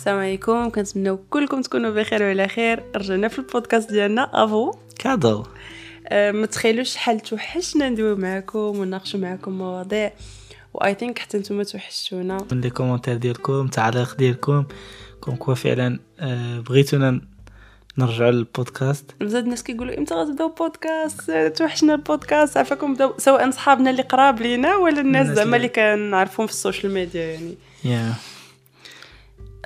السلام عليكم. كنتمناو كلكم تكونوا بخير وعلى خير. رجعنا في البودكاست ديالنا. أفوكادو. أه ما تخيلوش شحال توحشنا ندويو معكم ونناقشوا معكم مواضيع. و I think حتى نتوما توحشتونا. من les commentaires ديالكم التعليق ديالكم. كون كوا فعلا آه، بغيتونا نرجعوا للبودكاست. بزاف الناس كيقولوا إمتى غتبداو بودكاست توحشنا البودكاست. عفاكم بداو سواء صحابنا اللي قراب لينا ولا الناس زعما اللي- كنعرفهم في السوشيال ميديا يعني. آه،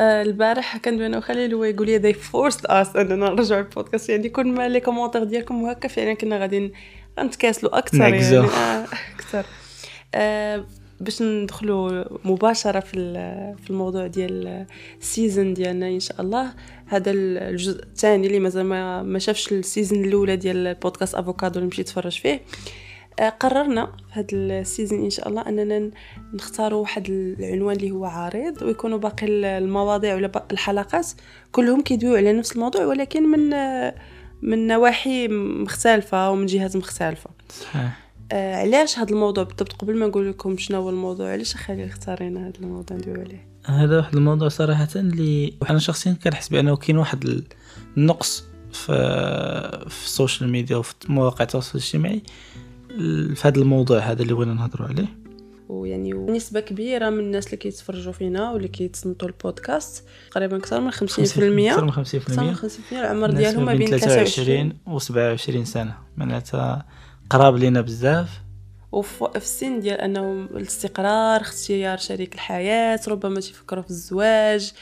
البارح كندوي أنا وخليل هو يقول لي they forced us إننا نرجعوا البودكاست. يعني كل ما les commentaires ديالكم وهكا فعلا كنا غادي نتكاسلوا أكثر. يعني. آه، أكثر. آه، باش ندخلوا مباشرة في في الموضوع ديال ال season ديالنا إن شاء الله. هذا الجزء الثاني اللي مازال ما ما شافش ال season الأولى ديال البودكاست أفوكادو اللي مشيت نتفرج فيه. آه، قررنا في هذا السيزون إن شاء الله أننا نختاروا واحد العنوان اللي هو عريض ويكونوا باقي ال- المواضيع ولا الحلقات كلهم كيدويو على نفس الموضوع ولكن من آه، من نواحي مختلفة ومن جهات مختلفة. صحيح. آه علاش هذا الموضوع بالضبط؟ قبل ما نقول لكم شنو هو الموضوع علاش خلي اختارينا هذا الموضوع ندويو عليه؟ هذا واحد الموضوع صراحة اللي أنا شخصيا كنحس بأنه كاين واحد ال- النقص في في السوشيال ميديا وفي مواقع التواصل الاجتماعي. ال- في هذا الموضوع هذا اللي بغينا نهضروا عليه. ويعني نسبة كبيرة من الناس اللي كيتفرجوا فينا واللي كيتصنتوا البودكاست تقريبا أكثر من 50% أكثر من أكثر 50% من 50% العمر ديالهم ما بين 23 و 27 سنة. معناتها قراب لينا بزاف. وفي في السن ديال انهم الاستقرار اختيار شريك الحياة ربما تيفكروا في الزواج.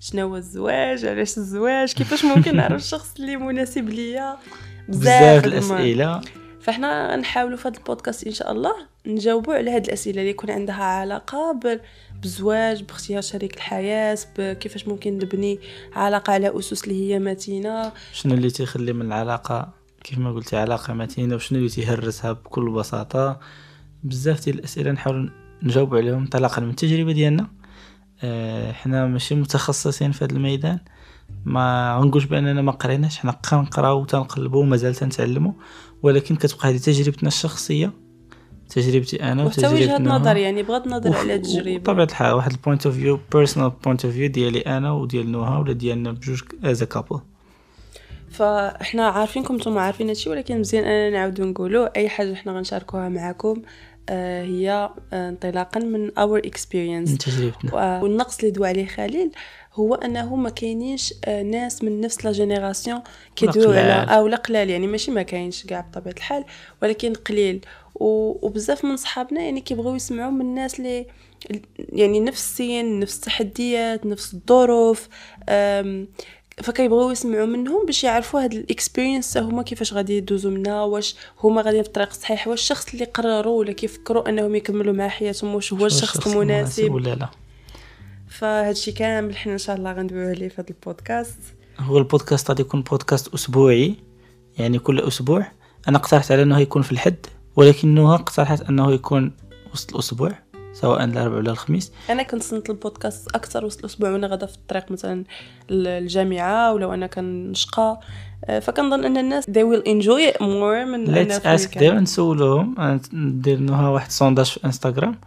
شنو هو الزواج؟ علاش الزواج؟ كيفاش ممكن نعرف الشخص اللي مناسب ليا؟ بزاف الأمور. الأسئلة. فاحنا نحاولوا في هذا البودكاست إن شاء الله نجاوبوا على هذه الأسئلة اللي يكون عندها علاقة بالزواج باختيار شريك الحياة كيفاش ممكن نبني علاقة على أسس اللي هي متينة. شنو اللي تيخلي من العلاقة؟ كيف ما قلتي علاقة متينة وشنو اللي تيهرسها بكل بساطة؟ بزاف ديال الأسئلة نحاول نجاوب عليهم انطلاقا من التجربة ديالنا. آه، حنا ماشي متخصصين في هذا الميدان. ما غنقولش بأننا ما قريناش. حنا كنقراو وتنقلبوا ومازال تنتعلموا ولكن كتبقى هذه تجربتنا الشخصية. تجربتي أنا وحتى وجهة نظر يعني بغض النظر على التجربة. بطبيعة الحال واحد ال point of view personal point of view ديالي أنا وديال نوها ولا ديالنا بجوج as couple فاحنا عارفينكم نتوما عارفين هادشي ولكن مزيان أننا نعاودو نقولو أي حاجة حنا غنشاركوها معكم آه هي آه انطلاقا من our experience من تجربتنا. و- والنقص اللي دوا عليه خليل هو أنه ما كاينينش آه، ناس من نفس la génération كيدويو. على أو لا قلال. يعني ماشي ما كاينش كاع بطبيعة الحال ولكن قليل. وبزاف من صحابنا يعني كيبغيو يسمعوا من الناس اللي يعني نفس السن نفس التحديات نفس الظروف فكيبغيو يسمعوا منهم باش يعرفوا هاد ال experience هما كيفاش غادي يدوزوا منها واش هما غاديين في الطريق الصحيح واش الشخص اللي قرروا ولا كيفكروا انهم يكملوا مع حياتهم واش هو الشخص المناسب ولا لا. فهادشي كامل حنا إن شاء الله غندويو عليه في هذا البودكاست. هو البودكاست غادي يكون بودكاست أسبوعي يعني كل أسبوع. أنا اقترحت على إنه يكون في الحد ولكنها اقترحت إنه يكون وسط الأسبوع. سواء الاربعاء ولا الخميس. أنا كنت صنت البودكاست أكثر وسط الأسبوع وأنا غادا في الطريق مثلا للجامعه ولا وأنا كنشقى. آه، فكنظن أن الناس they will enjoy it more من let's ask. دير نسولوهم ندير لها واحد sondage في انستغرام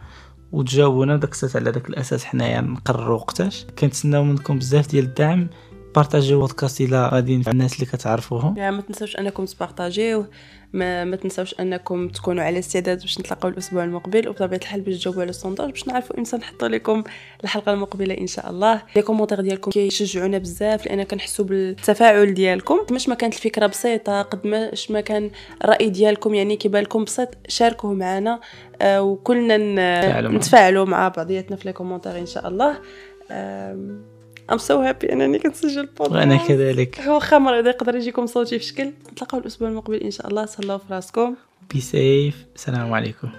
وتجاوبونا داك الساعة على داك الأساس حنايا نقرروا وقتاش. كنتسناو منكم بزاف ديال الدعم. بارطاجيو البودكاست إلى غادي الناس اللي كتعرفوهم. يعني ما تنساوش أنكم تبارطاجيوه ما, ما تنساوش أنكم تكونوا على استعداد باش نتلاقاو الأسبوع المقبل وبطبيعة الحال باش تجاوبوا على ال sondage باش نعرفوا إمتى نحطوا لكم الحلقة المقبلة إن شاء الله. les commentaires ديالكم كيشجعونا بزاف لأن كنحسوا بالتفاعل ديالكم. ماش ما كانت الفكرة بسيطة قد ماش ما كان الرأي ديالكم يعني كيبان لكم بسيط شاركوه معنا آه وكلنا. نتفاعلوا مع بعضياتنا في les commentaires إن شاء الله. I'm so happy أنني كنسجل البودكاست وأنا كذلك. هو خمر إذا يقدر يجيكم صوتي في شكل نتلاقاو الأسبوع المقبل إن شاء الله. تهلاو في راسكم be safe السلام عليكم.